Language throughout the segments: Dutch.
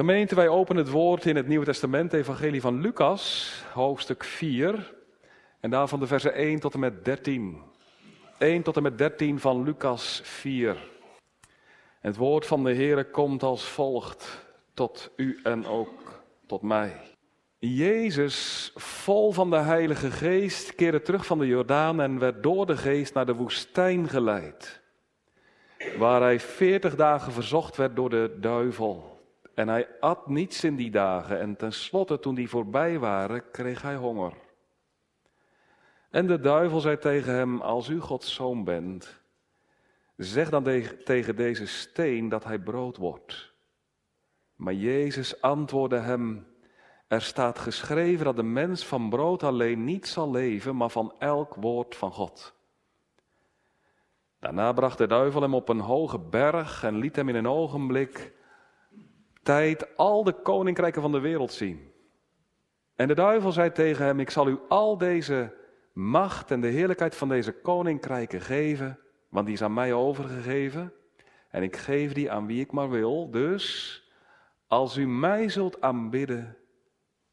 Gemeente, wij openen het woord in het Nieuwe Testament, Evangelie van Lucas, hoofdstuk 4. En daarvan de versen 1 tot en met 13. 1 tot en met 13 van Lucas 4. Het woord van de Heere komt als volgt tot u en ook tot mij. Jezus, vol van de Heilige Geest, keerde terug van de Jordaan en werd door de Geest naar de woestijn geleid, waar hij veertig dagen verzocht werd door de duivel. En hij at niets in die dagen en tenslotte toen die voorbij waren, kreeg hij honger. En de duivel zei tegen hem, als u Gods zoon bent, zeg dan tegen deze steen dat hij brood wordt. Maar Jezus antwoordde hem, er staat geschreven dat de mens van brood alleen niet zal leven, maar van elk woord van God. Daarna bracht de duivel hem op een hoge berg en liet hem in een ogenblik al de koninkrijken van de wereld zien. En de duivel zei tegen hem: Ik zal u al deze macht en de heerlijkheid van deze koninkrijken geven, want die is aan mij overgegeven. En ik geef die aan wie ik maar wil. Dus als u mij zult aanbidden,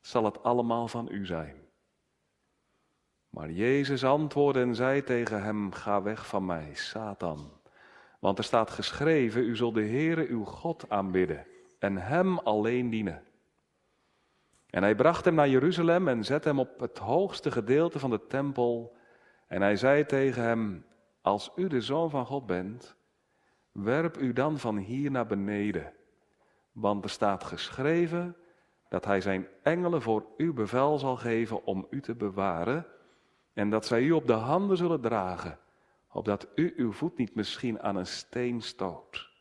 zal het allemaal van u zijn. Maar Jezus antwoordde en zei tegen hem: Ga weg van mij, Satan. Want er staat geschreven: U zult de Heere uw God aanbidden en hem alleen dienen. En hij bracht hem naar Jeruzalem en zette hem op het hoogste gedeelte van de tempel. En hij zei tegen hem: Als u de zoon van God bent, werp u dan van hier naar beneden. Want er staat geschreven dat hij zijn engelen voor u bevel zal geven om u te bewaren. En dat zij u op de handen zullen dragen, opdat u uw voet niet misschien aan een steen stoot.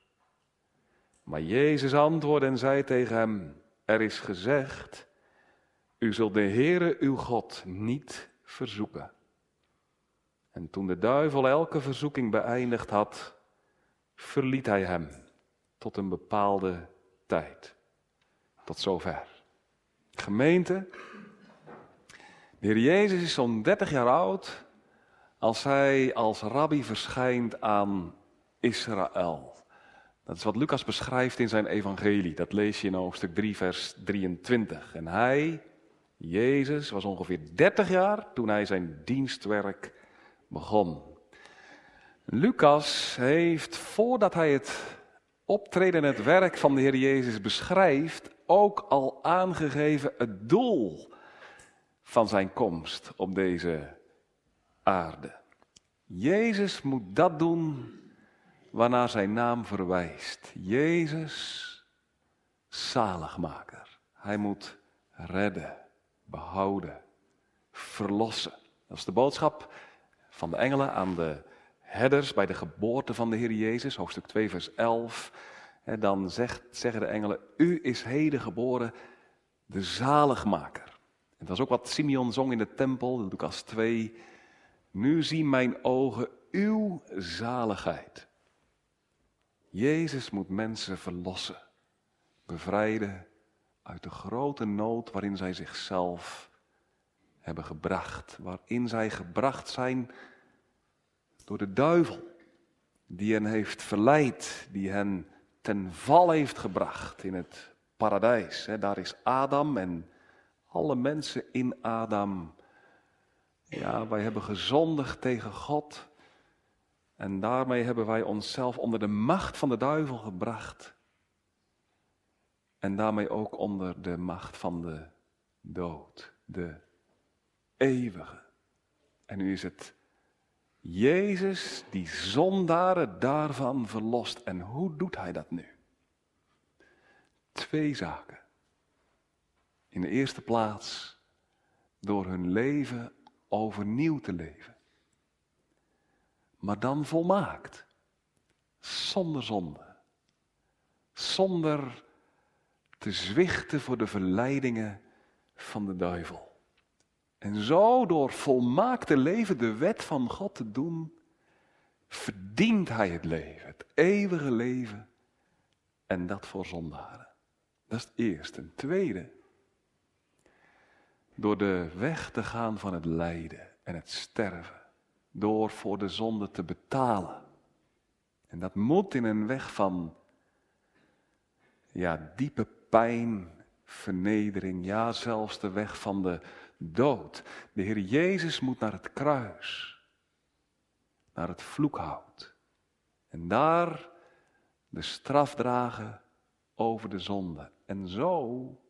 Maar Jezus antwoordde en zei tegen hem: Er is gezegd, u zult de Heere uw God niet verzoeken. En toen de duivel elke verzoeking beëindigd had, verliet hij hem tot een bepaalde tijd. Tot zover. Gemeente, de Heer Jezus is zo'n 30 jaar oud als hij als rabbi verschijnt aan Israël. Dat is wat Lucas beschrijft in zijn evangelie. Dat lees je in hoofdstuk 3, vers 23. En hij, Jezus, was ongeveer 30 jaar toen hij zijn dienstwerk begon. Lucas heeft, voordat hij het optreden en het werk van de Heer Jezus beschrijft, ook al aangegeven het doel van zijn komst op deze aarde. Jezus moet dat doen waarnaar zijn naam verwijst. Jezus, zaligmaker. Hij moet redden, behouden, verlossen. Dat is de boodschap van de engelen aan de herders bij de geboorte van de Heer Jezus, hoofdstuk 2, vers 11. En dan zegt, zeggen de engelen, u is heden geboren, de zaligmaker. En dat is ook wat Simeon zong in de tempel, Lucas 2. Nu zien mijn ogen uw zaligheid. Jezus moet mensen verlossen, bevrijden uit de grote nood waarin zij zichzelf hebben gebracht, waarin zij gebracht zijn door de duivel, die hen heeft verleid, die hen ten val heeft gebracht in het paradijs. Daar is Adam en alle mensen in Adam. Ja, wij hebben gezondigd tegen God. En daarmee hebben wij onszelf onder de macht van de duivel gebracht. En daarmee ook onder de macht van de dood, de eeuwige. En nu is het Jezus die zondaren daarvan verlost. En hoe doet hij dat nu? Twee zaken. In de eerste plaats door hun leven overnieuw te leven maar dan volmaakt. Zonder zonde. Zonder te zwichten voor de verleidingen van de duivel. En zo door volmaakte leven de wet van God te doen, verdient hij het leven, het eeuwige leven. En dat voor zondaren. Dat is het eerste. Een tweede. Door de weg te gaan van het lijden en het sterven door voor de zonde te betalen. En dat moet in een weg van ja, diepe pijn, vernedering, ja zelfs de weg van de dood. De Heer Jezus moet naar het kruis, naar het vloekhout. En daar de straf dragen over de zonde. En zo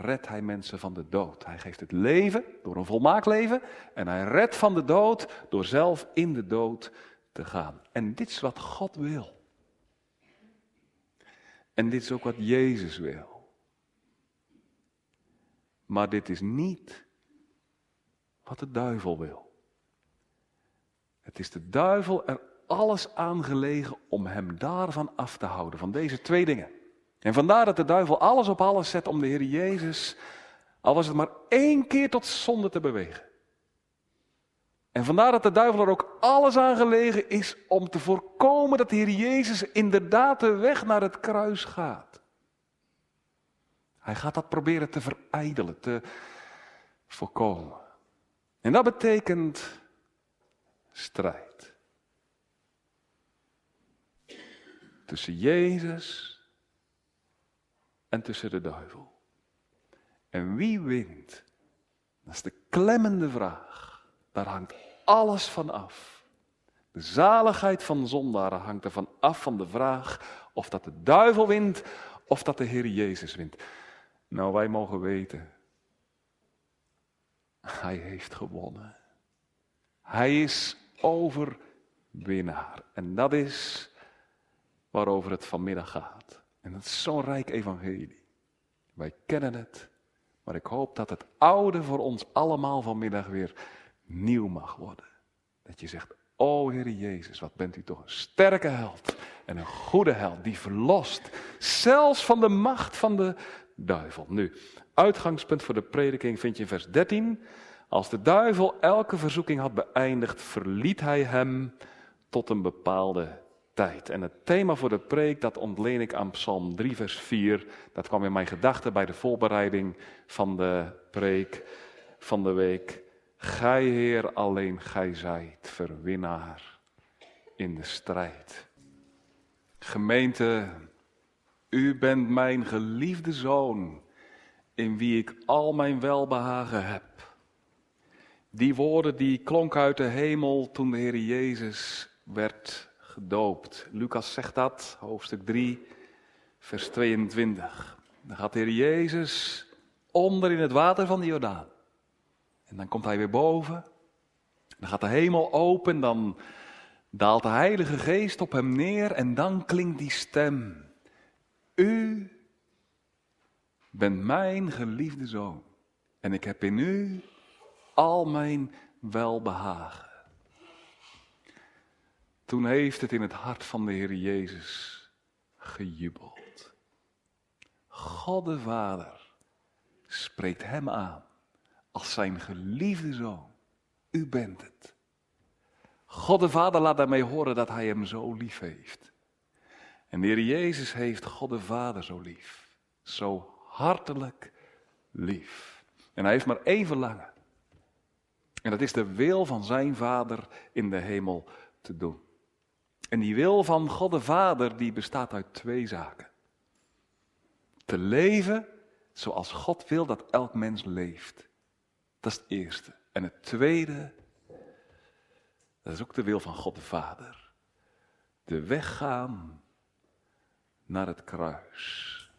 redt hij mensen van de dood. Hij geeft het leven door een volmaakt leven en hij redt van de dood door zelf in de dood te gaan. En dit is wat God wil. En dit is ook wat Jezus wil. Maar dit is niet wat de duivel wil. Het is de duivel er alles aangelegen om hem daarvan af te houden, van deze twee dingen. En vandaar dat de duivel alles op alles zet om de Heer Jezus, al was het maar één keer tot zonde te bewegen. En vandaar dat de duivel er ook alles aan gelegen is om te voorkomen dat de Heer Jezus inderdaad de weg naar het kruis gaat. Hij gaat dat proberen te verijdelen, te voorkomen. En dat betekent strijd. Tussen Jezus en tussen de duivel. En wie wint? Dat is de klemmende vraag. Daar hangt alles van af. De zaligheid van zondaren hangt ervan af van de vraag of dat de duivel wint of dat de Heer Jezus wint. Nou, wij mogen weten, hij heeft gewonnen. Hij is overwinnaar. En dat is waarover het vanmiddag gaat. En dat is zo'n rijk evangelie. Wij kennen het, maar ik hoop dat het oude voor ons allemaal vanmiddag weer nieuw mag worden. Dat je zegt, o Heer Jezus, wat bent u toch een sterke held en een goede held die verlost, zelfs van de macht van de duivel. Nu, uitgangspunt voor de prediking vind je in vers 13. Als de duivel elke verzoeking had beëindigd, verliet hij hem tot een bepaalde tijd. En het thema voor de preek, dat ontleen ik aan Psalm 3, vers 4. Dat kwam in mijn gedachten bij de voorbereiding van de preek van de week. Gij, Heer, alleen gij zijt verwinnaar in de strijd. Gemeente, u bent mijn geliefde zoon, in wie ik al mijn welbehagen heb. Die woorden die klonken uit de hemel toen de Heer Jezus werd gedoopt. Lucas zegt dat, hoofdstuk 3, vers 22. Dan gaat de Heer Jezus onder in het water van de Jordaan. En dan komt hij weer boven. Dan gaat de hemel open, dan daalt de Heilige Geest op hem neer en dan klinkt die stem. U bent mijn geliefde zoon en ik heb in u al mijn welbehagen. Toen heeft het in het hart van de Heer Jezus gejubeld. God de Vader spreekt hem aan als zijn geliefde zoon. U bent het. God de Vader laat daarmee horen dat hij hem zo lief heeft. En de Heer Jezus heeft God de Vader zo lief. Zo hartelijk lief. En hij heeft maar één verlangen. En dat is de wil van zijn Vader in de hemel te doen. En die wil van God de Vader, die bestaat uit twee zaken. Te leven zoals God wil dat elk mens leeft. Dat is het eerste. En het tweede, dat is ook de wil van God de Vader. De weg gaan naar het kruis.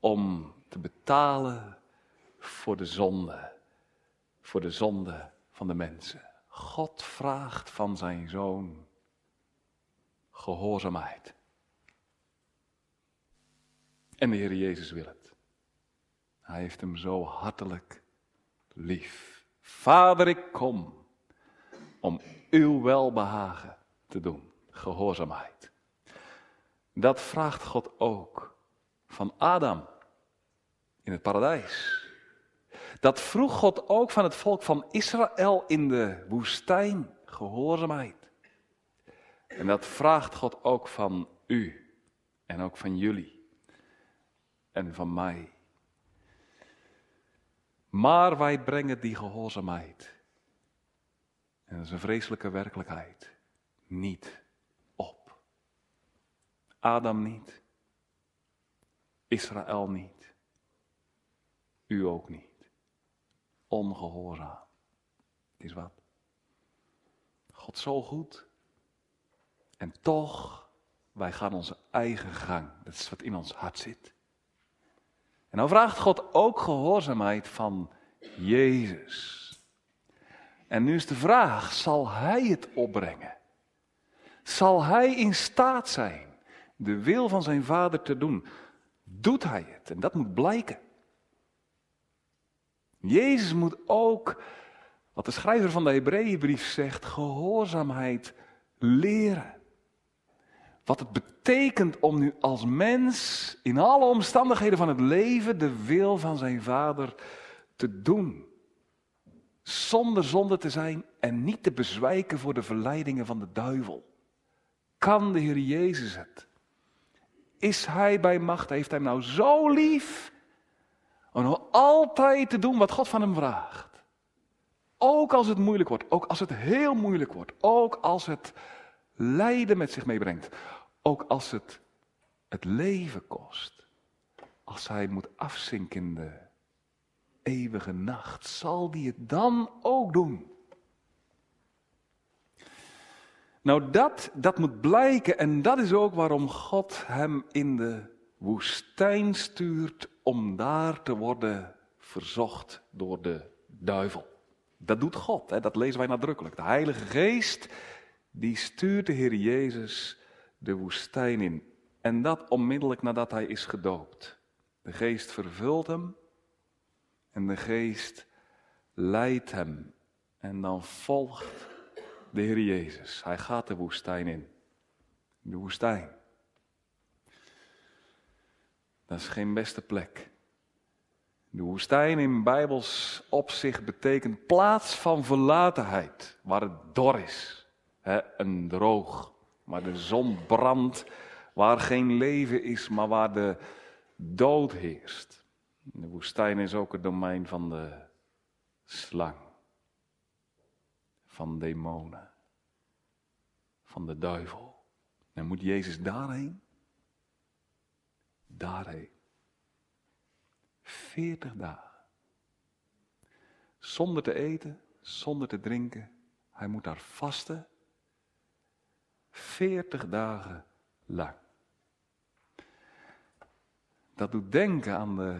Om te betalen voor de zonde. Voor de zonde van de mensen. God vraagt van zijn zoon gehoorzaamheid. En de Heer Jezus wil het. Hij heeft hem zo hartelijk lief. Vader, ik kom om uw welbehagen te doen. Gehoorzaamheid. Dat vraagt God ook van Adam in het paradijs. Dat vroeg God ook van het volk van Israël in de woestijn. Gehoorzaamheid. En dat vraagt God ook van u en ook van jullie en van mij. Maar wij brengen die gehoorzaamheid, en dat is een vreselijke werkelijkheid, niet op. Adam niet. Israël niet. U ook niet. Ongehoorzaam. Het is wat. God zo goed. En toch, wij gaan onze eigen gang. Dat is wat in ons hart zit. En dan vraagt God ook gehoorzaamheid van Jezus. En nu is de vraag, zal Hij het opbrengen? Zal Hij in staat zijn de wil van zijn Vader te doen? Doet Hij het? En dat moet blijken. Jezus moet ook, wat de schrijver van de Hebreeënbrief zegt, gehoorzaamheid leren. Wat het betekent om nu als mens in alle omstandigheden van het leven de wil van zijn Vader te doen. Zonder zonde te zijn en niet te bezwijken voor de verleidingen van de duivel. Kan de Heer Jezus het? Is Hij bij macht? Heeft Hij hem nou zo lief? Om altijd te doen wat God van hem vraagt. Ook als het moeilijk wordt, ook als het heel moeilijk wordt, ook als het lijden met zich meebrengt, ook als het het leven kost. Als hij moet afzinken in de eeuwige nacht, zal die het dan ook doen. Nou, dat, dat moet blijken en dat is ook waarom God hem in de woestijn stuurt om daar te worden verzocht door de duivel. Dat doet God, hè? dat lezen wij nadrukkelijk. De Heilige Geest, die stuurt de Heer Jezus de woestijn in. En dat onmiddellijk nadat hij is gedoopt. De Geest vervult hem en de Geest leidt hem. En dan volgt de Heer Jezus. Hij gaat de woestijn in. De woestijn. Dat is geen beste plek. De woestijn in Bijbels opzicht betekent plaats van verlatenheid, waar het dor is, een droog, waar de zon brandt, waar geen leven is, maar waar de dood heerst. De woestijn is ook het domein van de slang, van demonen, van de duivel. En moet Jezus daarheen? Daarheen. Veertig dagen. Zonder te eten, zonder te drinken. Hij moet daar vasten. Veertig dagen lang. Dat doet denken aan de.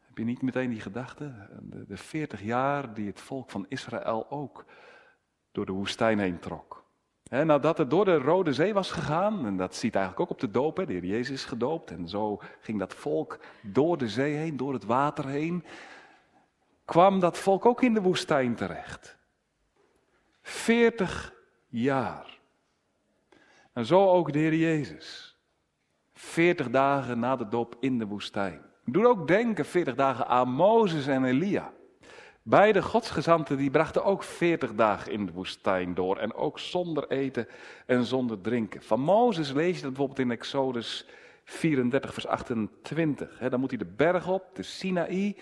Heb je niet meteen die gedachte? De, 40 jaar die het volk van Israël ook door de woestijn heen trok. Nadat het door de Rode Zee was gegaan, en dat ziet eigenlijk ook op de doop, de Heer Jezus is gedoopt, en zo ging dat volk door de zee heen, door het water heen, kwam dat volk ook in de woestijn terecht. Veertig jaar. En zo ook de Heer Jezus. Veertig dagen na de doop in de woestijn. Doe ook denken, veertig dagen aan Mozes en Elia. Beide godsgezanten die brachten ook veertig dagen in de woestijn door. En ook zonder eten en zonder drinken. Van Mozes lees je dat bijvoorbeeld in Exodus 34 vers 28. dan moet hij de berg op, de Sinaï.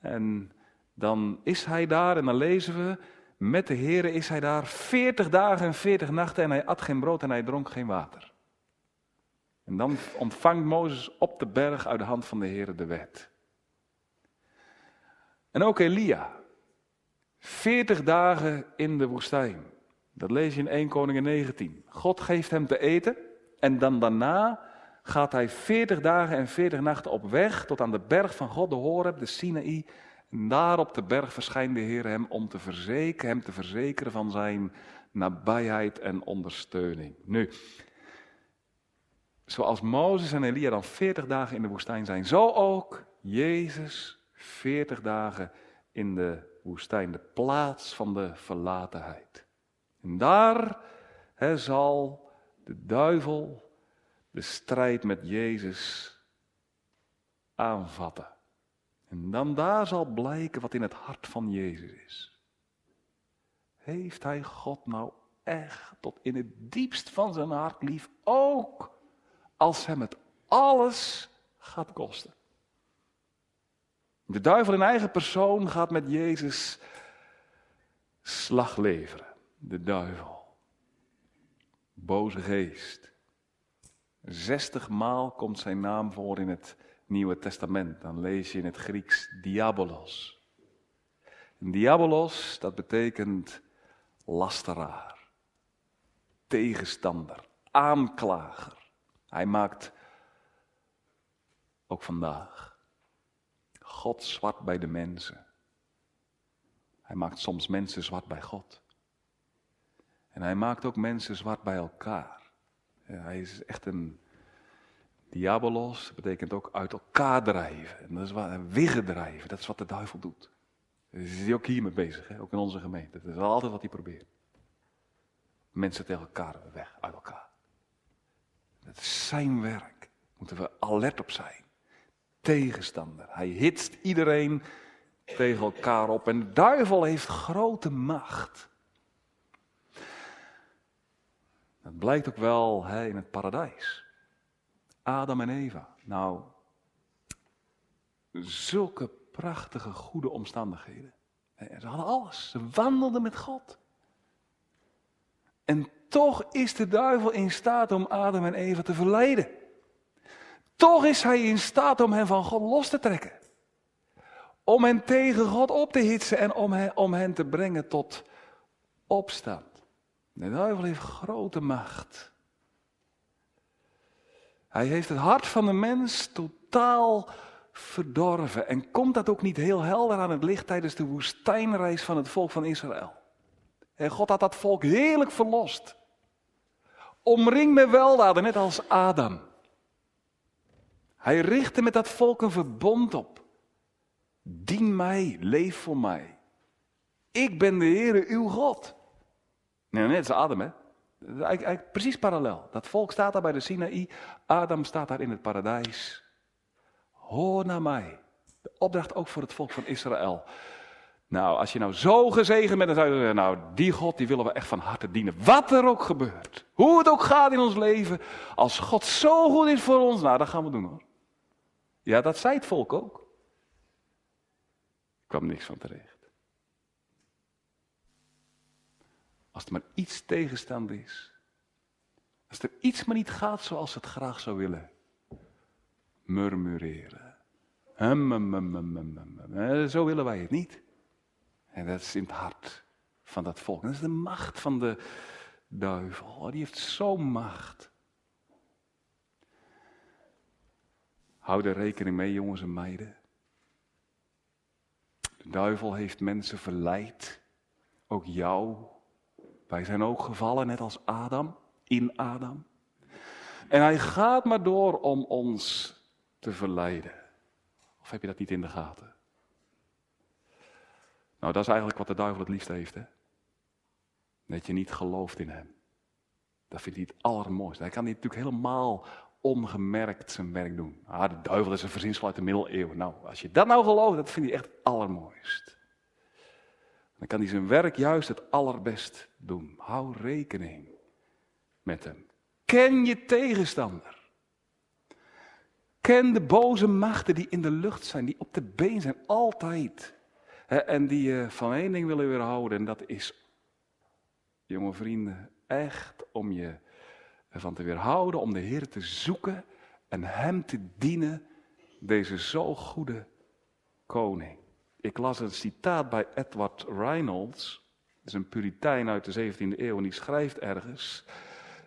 En dan is hij daar en dan lezen we... Met de Here is hij daar veertig dagen en veertig nachten en hij at geen brood en hij dronk geen water. En dan ontvangt Mozes op de berg uit de hand van de Heere de wet. En ook Elia. 40 dagen in de woestijn. Dat lees je in 1 Koningin 19. God geeft hem te eten en dan daarna gaat hij 40 dagen en 40 nachten op weg tot aan de berg van God, de Horeb, de Sinaï. En daar op de berg verschijnt de Heer hem om te verzekeren, hem te verzekeren van zijn nabijheid en ondersteuning. Nu, zoals Mozes en Elia dan 40 dagen in de woestijn zijn, zo ook Jezus 40 dagen in de woestijn, de plaats van de verlatenheid. En daar zal de duivel de strijd met Jezus aanvatten. En dan daar zal blijken wat in het hart van Jezus is. Heeft hij God nou echt tot in het diepst van zijn hart lief, ook als hem het alles gaat kosten? De duivel in eigen persoon gaat met Jezus slag leveren. De duivel. Boze geest. Zestig maal komt zijn naam voor in het Nieuwe Testament, dan lees je in het Grieks diabolos. diabolos, dat betekent lasteraar, tegenstander, aanklager. Hij maakt ook vandaag God zwart bij de mensen. Hij maakt soms mensen zwart bij God. En hij maakt ook mensen zwart bij elkaar. Hij is echt een diabolos, betekent ook uit elkaar drijven. En dat is wat, wiggen drijven, dat is wat de duivel doet. Dus is hij ook hiermee bezig, hè? ook in onze gemeente. Dat is altijd wat hij probeert. Mensen tegen elkaar weg, uit elkaar. Dat is zijn werk. Moeten we alert op zijn. Tegenstander. Hij hitst iedereen tegen elkaar op. En de duivel heeft grote macht. Dat blijkt ook wel hè, in het paradijs. Adam en Eva. Nou, zulke prachtige, goede omstandigheden. Ze hadden alles. Ze wandelden met God. En toch is de duivel in staat om Adam en Eva te verleiden. Toch is hij in staat om hen van God los te trekken. Om hen tegen God op te hitsen en om hen, om hen te brengen tot opstand. De duivel heeft grote macht. Hij heeft het hart van de mens totaal verdorven. En komt dat ook niet heel helder aan het licht tijdens de woestijnreis van het volk van Israël? En God had dat volk heerlijk verlost. Omring met weldaden, net als Adam. Hij richtte met dat volk een verbond op. Dien mij, leef voor mij. Ik ben de Heere, uw God. Nee, net als Adam, hè? Precies parallel. Dat volk staat daar bij de Sinaï. Adam staat daar in het paradijs. Hoor naar mij. De opdracht ook voor het volk van Israël. Nou, als je nou zo gezegend bent, dan zou je zeggen, nou, die God, die willen we echt van harte dienen. Wat er ook gebeurt. Hoe het ook gaat in ons leven. Als God zo goed is voor ons, nou, dat gaan we doen hoor. Ja, dat zei het volk ook. Er kwam niks van terecht. Als er maar iets tegenstand is. Als er iets maar niet gaat zoals het graag zou willen. Murmureren. Zo willen wij het niet. En dat is in het hart van dat volk. Dat is de macht van de duivel. Oh, die heeft zo'n macht. Hou er rekening mee, jongens en meiden. De duivel heeft mensen verleid. Ook jou. Wij zijn ook gevallen, net als Adam. In Adam. En hij gaat maar door om ons te verleiden. Of heb je dat niet in de gaten? Nou, dat is eigenlijk wat de duivel het liefst heeft, hè? Dat je niet gelooft in hem. Dat vindt hij het allermooiste. Hij kan niet natuurlijk helemaal ongemerkt zijn werk doen. Ah, de duivel is een verzinsel uit de middeleeuwen. Nou, als je dat nou gelooft, dat vind hij echt het allermooist. Dan kan hij zijn werk juist het allerbest doen. Hou rekening met hem. Ken je tegenstander. Ken de boze machten die in de lucht zijn, die op de been zijn, altijd. En die je van één ding willen weerhouden, en dat is, jonge vrienden, echt om je ervan te weerhouden, om de Heer te zoeken en Hem te dienen, deze zo goede koning. Ik las een citaat bij Edward Reynolds, is een puritein uit de 17e eeuw, en die schrijft ergens,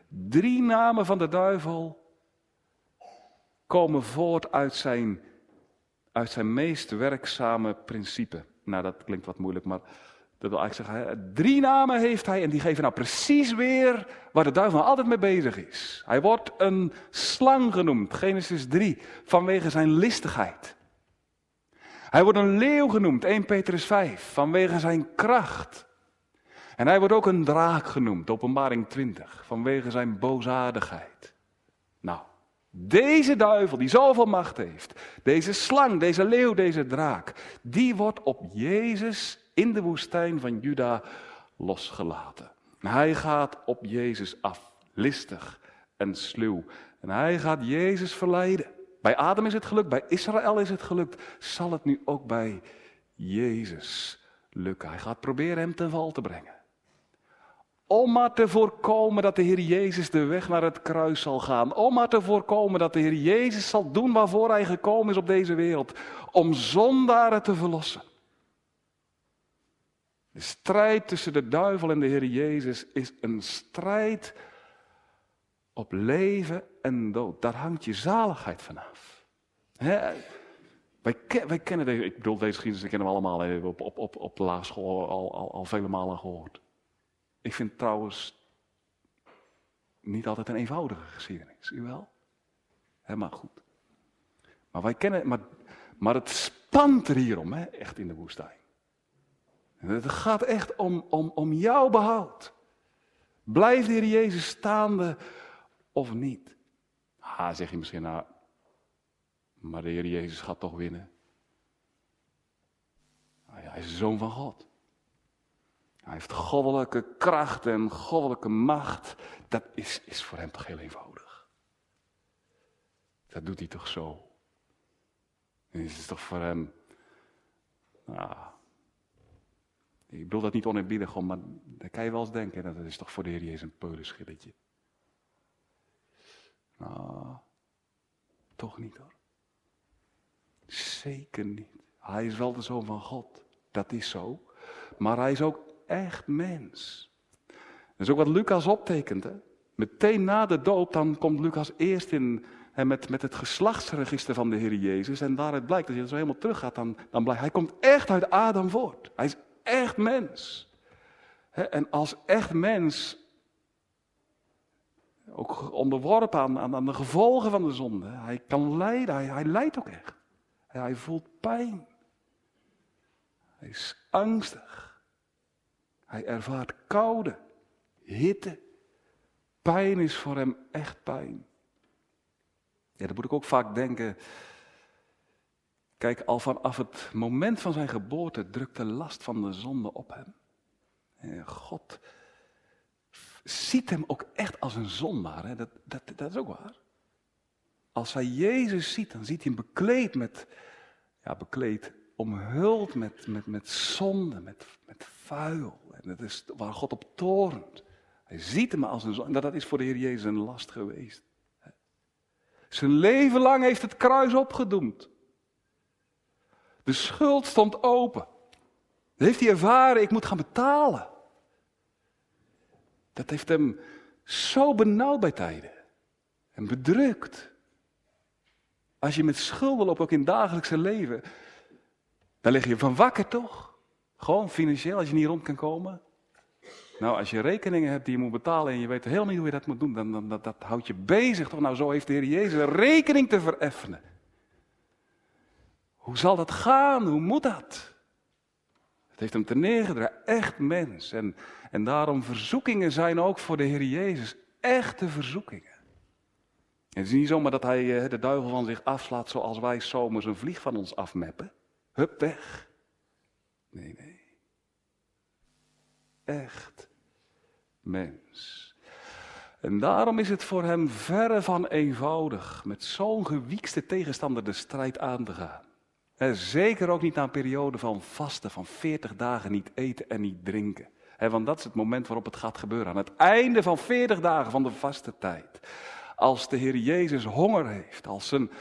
drie namen van de duivel komen voort uit zijn, uit zijn meest werkzame principe. Nou, dat klinkt wat moeilijk, maar dat wil eigenlijk zeggen, drie namen heeft hij en die geven nou precies weer waar de duivel nou altijd mee bezig is. Hij wordt een slang genoemd, Genesis 3, vanwege zijn listigheid. Hij wordt een leeuw genoemd, 1 Petrus 5, vanwege zijn kracht. En hij wordt ook een draak genoemd, openbaring 20, vanwege zijn boosaardigheid. Nou, deze duivel die zoveel macht heeft, deze slang, deze leeuw, deze draak, die wordt op Jezus in de woestijn van Juda losgelaten. Hij gaat op Jezus af, listig en sluw. En hij gaat Jezus verleiden. Bij Adam is het gelukt, bij Israël is het gelukt. Zal het nu ook bij Jezus lukken? Hij gaat proberen hem ten val te brengen. Om maar te voorkomen dat de Heer Jezus de weg naar het kruis zal gaan. Om maar te voorkomen dat de Heer Jezus zal doen waarvoor Hij gekomen is op deze wereld. Om zondaren te verlossen. De strijd tussen de duivel en de Heer Jezus is een strijd op leven en dood. Daar hangt je zaligheid vanaf. Wij, wij, kennen deze, ik bedoel, deze geschiedenis kennen we allemaal op, op, op, op de laagschool al, al, al vele malen gehoord. Ik vind trouwens niet altijd een eenvoudige geschiedenis, u wel? Maar goed. Maar wij kennen, maar, maar het spant er hier om, hè, echt in de woestijn. Het gaat echt om, om, om jouw behoud. Blijft de Heer Jezus staande of niet? Ah, zeg je misschien, nou, maar de Heer Jezus gaat toch winnen. Nou hij is de zoon van God. Hij heeft goddelijke kracht en goddelijke macht. Dat is, is voor hem toch heel eenvoudig. Dat doet hij toch zo. En is toch voor hem. Nou, ik bedoel dat niet oneerbiedig maar daar kan je wel eens denken. Dat is toch voor de Heer Jezus een peulenschilletje. Nou, toch niet hoor. Zeker niet. Hij is wel de zoon van God. Dat is zo. Maar hij is ook echt mens. Dat is ook wat Lucas optekent. Hè? Meteen na de dood, dan komt Lucas eerst in, hè, met, met het geslachtsregister van de Heer Jezus. En daaruit blijkt, als je zo helemaal terug gaat, dan, dan blijkt, hij komt echt uit Adam voort. Hij is echt mens. Hè? En als echt mens, ook onderworpen aan, aan, aan, de gevolgen van de zonde. Hij kan lijden, hij, lijdt ook echt. Hij voelt pijn. Hij is angstig. Hij ervaart koude, hitte. Pijn is voor hem echt pijn. Ja, dan moet ik ook vaak denken. Kijk, al vanaf het moment van zijn geboorte drukt de last van de zonde op hem. God ziet hem ook echt als een zondaar. Hè? Dat, dat, dat is ook waar. Als hij Jezus ziet, dan ziet hij hem bekleed met, ja, bekleed, omhuld met, met, met zonde, met, met vuil. En dat is waar God op torent. Hij ziet hem als een zon. Dat is voor de Heer Jezus een last geweest. Zijn leven lang heeft het kruis opgedoemd. De schuld stond open. Heeft hij ervaren, ik moet gaan betalen. Dat heeft hem zo benauwd bij tijden. En bedrukt. Als je met schulden loopt, ook in het dagelijkse leven, dan lig je van wakker toch? Gewoon financieel, als je niet rond kan komen. Nou, als je rekeningen hebt die je moet betalen en je weet helemaal niet hoe je dat moet doen, dan, dan dat, dat houdt je bezig toch? Nou, zo heeft de Heer Jezus een rekening te vereffenen. Hoe zal dat gaan? Hoe moet dat? Heeft hem te neergedragen, echt mens. En, en daarom verzoekingen zijn ook voor de Heer Jezus echte verzoekingen. het is niet zomaar dat hij eh, de duivel van zich afslaat zoals wij zomers een vlieg van ons afmeppen. Hup, weg. Nee, nee. Echt mens. En daarom is het voor hem verre van eenvoudig met zo'n gewiekste tegenstander de strijd aan te gaan. Zeker ook niet na een periode van vasten, van 40 dagen niet eten en niet drinken. want dat is het moment waarop het gaat gebeuren. Aan het einde van 40 dagen van de vaste tijd. Als de Heer Jezus honger heeft, als zijn,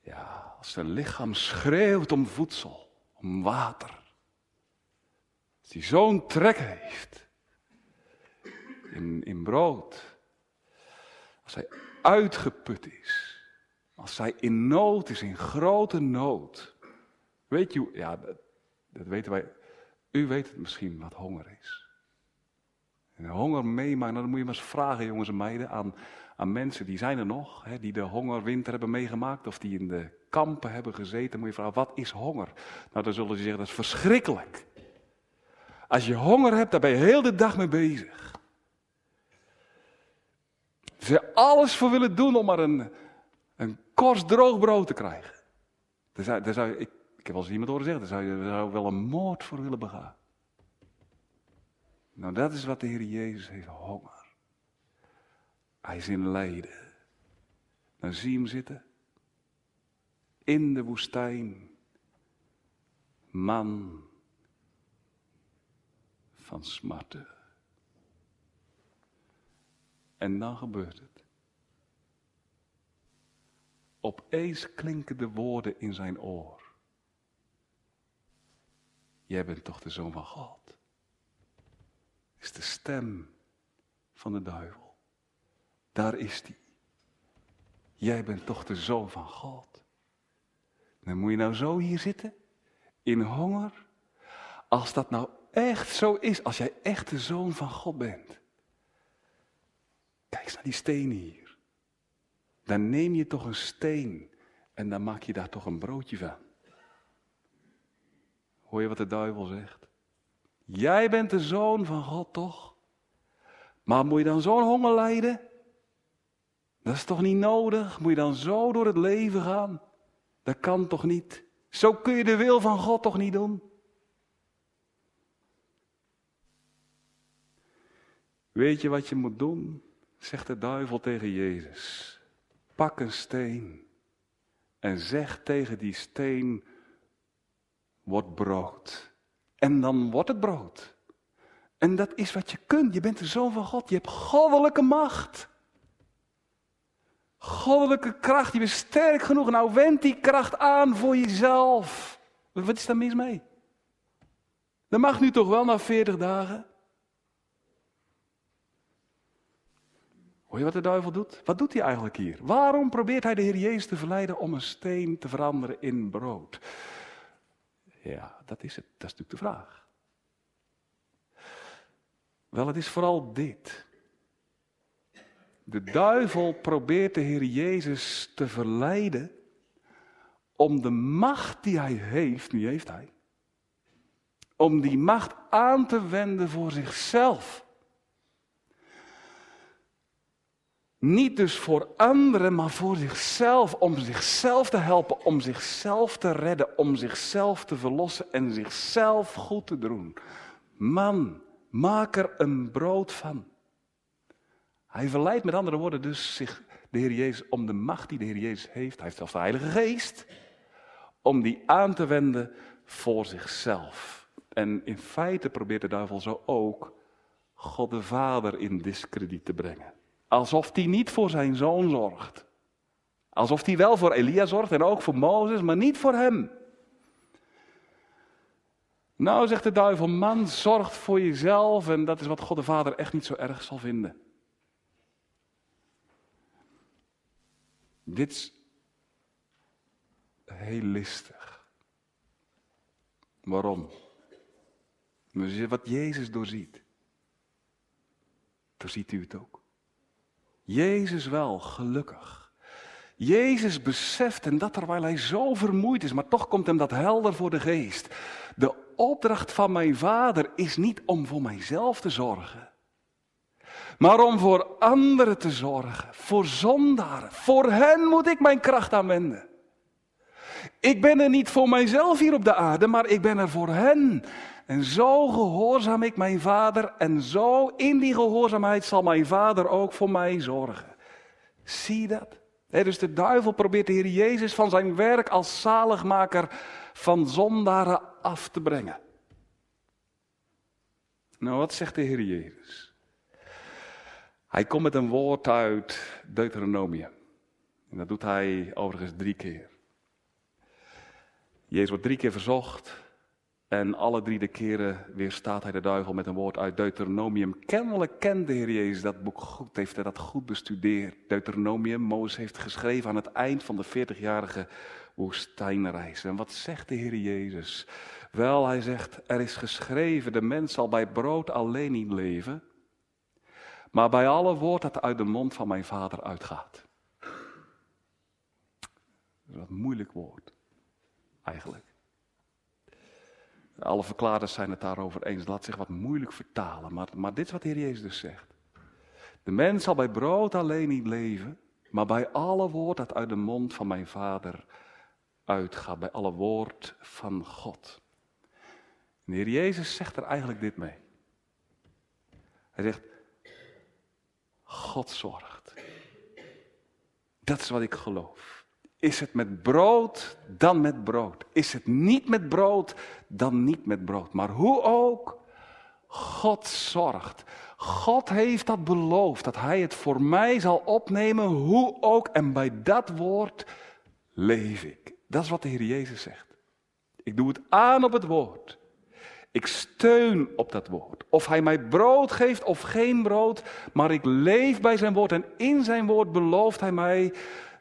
ja, als zijn lichaam schreeuwt om voedsel, om water. Als hij zo'n trek heeft in, in brood. Als hij uitgeput is. Als hij in nood is, in grote nood. Weet je, ja, dat, dat weten wij. U weet het misschien wat honger is. En honger meemaken, nou, dan moet je maar eens vragen, jongens en meiden, aan, aan mensen die zijn er nog, hè, die de hongerwinter hebben meegemaakt of die in de kampen hebben gezeten. Moet je vragen, wat is honger? Nou, dan zullen ze zeggen, dat is verschrikkelijk. Als je honger hebt, daar ben je heel de dag mee bezig. Ze alles voor willen doen om maar een, een korst droog brood te krijgen. Daar zou, daar zou, ik, ik heb wel eens iemand horen zeggen, daar zou je zou wel een moord voor willen begaan. Nou, dat is wat de Heer Jezus heeft, honger. Hij is in lijden. Dan zie je hem zitten. In de woestijn. Man van smarten. En dan gebeurt het. Opeens klinken de woorden in zijn oor. Jij bent toch de zoon van God? Is de stem van de duivel. Daar is die. Jij bent toch de zoon van God. Dan moet je nou zo hier zitten, in honger. Als dat nou echt zo is, als jij echt de zoon van God bent. Kijk eens naar die stenen hier. Dan neem je toch een steen en dan maak je daar toch een broodje van. Hoor je wat de duivel zegt? Jij bent de zoon van God toch? Maar moet je dan zo'n honger lijden? Dat is toch niet nodig? Moet je dan zo door het leven gaan? Dat kan toch niet? Zo kun je de wil van God toch niet doen? Weet je wat je moet doen? Zegt de duivel tegen Jezus. Pak een steen en zeg tegen die steen: Word brood. En dan wordt het brood. En dat is wat je kunt. Je bent de zoon van God. Je hebt goddelijke macht. Goddelijke kracht. Je bent sterk genoeg. Nou, wend die kracht aan voor jezelf. Wat is daar mis mee? Dat mag nu toch wel na 40 dagen? Hoor je wat de duivel doet? Wat doet hij eigenlijk hier? Waarom probeert hij de Heer Jezus te verleiden om een steen te veranderen in brood? Ja, dat is het. Dat is natuurlijk de vraag. Wel, het is vooral dit. De duivel probeert de Heer Jezus te verleiden om de macht die hij heeft, nu heeft hij, om die macht aan te wenden voor zichzelf. Niet dus voor anderen, maar voor zichzelf. Om zichzelf te helpen, om zichzelf te redden, om zichzelf te verlossen en zichzelf goed te doen. Man, maak er een brood van. Hij verleidt met andere woorden dus zich, de Heer Jezus, om de macht die de Heer Jezus heeft. Hij heeft zelfs de Heilige Geest. Om die aan te wenden voor zichzelf. En in feite probeert de duivel zo ook God de Vader in discrediet te brengen. Alsof hij niet voor zijn zoon zorgt. Alsof hij wel voor Elia zorgt en ook voor Mozes, maar niet voor hem. Nou, zegt de duivel, man, zorg voor jezelf en dat is wat God de Vader echt niet zo erg zal vinden. Dit is heel listig. Waarom? Wat Jezus doorziet, doorziet u het ook. Jezus wel, gelukkig. Jezus beseft en dat terwijl hij zo vermoeid is, maar toch komt hem dat helder voor de geest. De opdracht van mijn vader is niet om voor mijzelf te zorgen, maar om voor anderen te zorgen, voor zondaren. Voor hen moet ik mijn kracht aanwenden. Ik ben er niet voor mijzelf hier op de aarde, maar ik ben er voor hen. En zo gehoorzaam ik mijn vader en zo in die gehoorzaamheid zal mijn vader ook voor mij zorgen. Zie dat? dus de duivel probeert de Heer Jezus van zijn werk als zaligmaker van zondaren af te brengen. Nou, wat zegt de Heer Jezus? Hij komt met een woord uit Deuteronomium. En dat doet hij overigens drie keer. Jezus wordt drie keer verzocht en alle drie de keren weerstaat hij de duivel met een woord uit Deuteronomium. Kennelijk kent de Heer Jezus dat boek goed, heeft hij dat goed bestudeerd. Deuteronomium, Mozes heeft geschreven aan het eind van de 40-jarige woestijnreis. En wat zegt de Heer Jezus? Wel, hij zegt, er is geschreven, de mens zal bij brood alleen niet leven, maar bij alle woord dat uit de mond van mijn vader uitgaat. Dat is een moeilijk woord, eigenlijk. Alle verklaarders zijn het daarover eens. Laat zich wat moeilijk vertalen. Maar, maar dit is wat de Heer Jezus dus zegt. De mens zal bij brood alleen niet leven, maar bij alle woord dat uit de mond van mijn Vader uitgaat. Bij alle woord van God. de Heer Jezus zegt er eigenlijk dit mee. Hij zegt, God zorgt. Dat is wat ik geloof. Is het met brood, dan met brood. Is het niet met brood, dan niet met brood. Maar hoe ook, God zorgt. God heeft dat beloofd, dat Hij het voor mij zal opnemen, hoe ook. En bij dat woord leef ik. Dat is wat de Heer Jezus zegt. Ik doe het aan op het woord. Ik steun op dat woord. Of hij mij brood geeft of geen brood, maar ik leef bij zijn woord. En in zijn woord belooft hij mij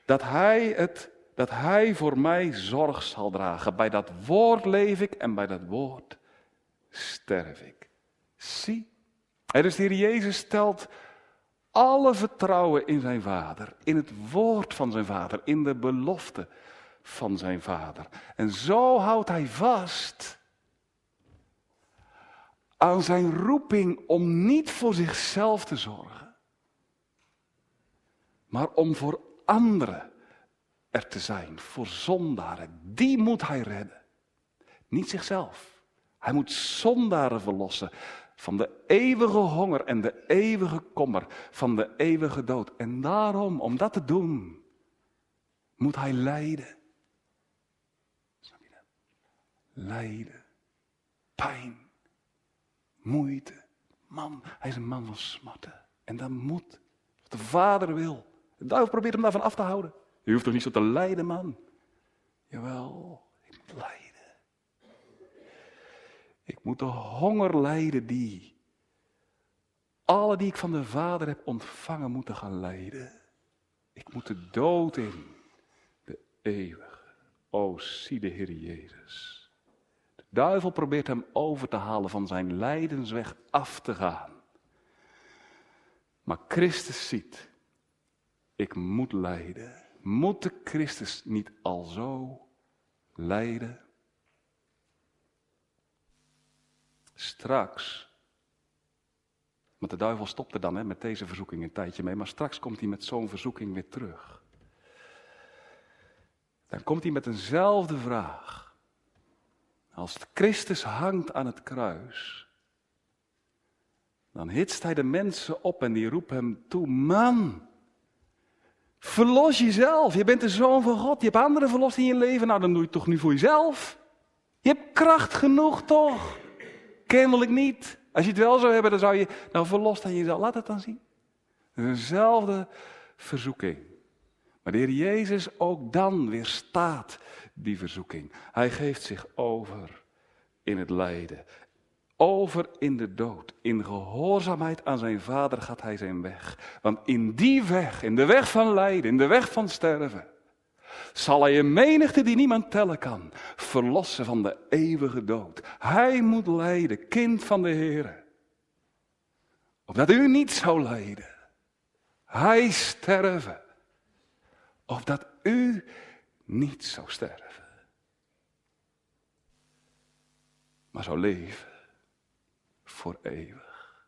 dat hij, het, dat hij voor mij zorg zal dragen. Bij dat woord leef ik en bij dat woord sterf ik. Zie. Is de Heer Jezus stelt alle vertrouwen in zijn Vader, in het woord van zijn Vader, in de belofte van zijn Vader. En zo houdt hij vast aan zijn roeping om niet voor zichzelf te zorgen, maar om voor anderen er te zijn, voor zondaren. Die moet hij redden. Niet zichzelf. Hij moet zondaren verlossen van de eeuwige honger en de eeuwige kommer, van de eeuwige dood. En daarom, om dat te doen, moet hij lijden. Lijden, pijn, moeite. Man, hij is een man van smarten. En dat moet. Wat de vader wil. De duivel probeert hem daarvan af te houden. Je hoeft toch niet zo te lijden, man? Jawel, ik moet lijden. Ik moet de honger lijden die alle die ik van de Vader heb ontvangen moeten gaan lijden. Ik moet de dood in, de eeuwige. O, zie de Heer Jezus duivel probeert hem over te halen van zijn lijdensweg af te gaan. Maar Christus ziet, ik moet lijden. Moet de Christus niet al zo lijden? Straks, want de duivel stopte dan hè, met deze verzoeking een tijdje mee, maar straks komt hij met zo'n verzoeking weer terug. Dan komt hij met eenzelfde vraag. Als Christus hangt aan het kruis, dan hitst hij de mensen op en die roepen hem toe: Man, verlos jezelf. Je bent de zoon van God. Je hebt anderen verlost in je leven. Nou, dan doe je het toch nu voor jezelf. Je hebt kracht genoeg, toch? Kennelijk niet. Als je het wel zou hebben, dan zou je. Nou, verlost aan jezelf. Laat het dan zien. Dezelfde verzoeking. Maar de Heer Jezus ook dan weerstaat die verzoeking. Hij geeft zich over in het lijden. Over in de dood. In gehoorzaamheid aan zijn vader gaat hij zijn weg. Want in die weg, in de weg van lijden, in de weg van sterven, zal hij een menigte die niemand tellen kan, verlossen van de eeuwige dood. Hij moet lijden, kind van de Heer. Opdat u niet zou lijden. Hij sterven. Opdat u niet zou sterven. Maar zou leven voor eeuwig.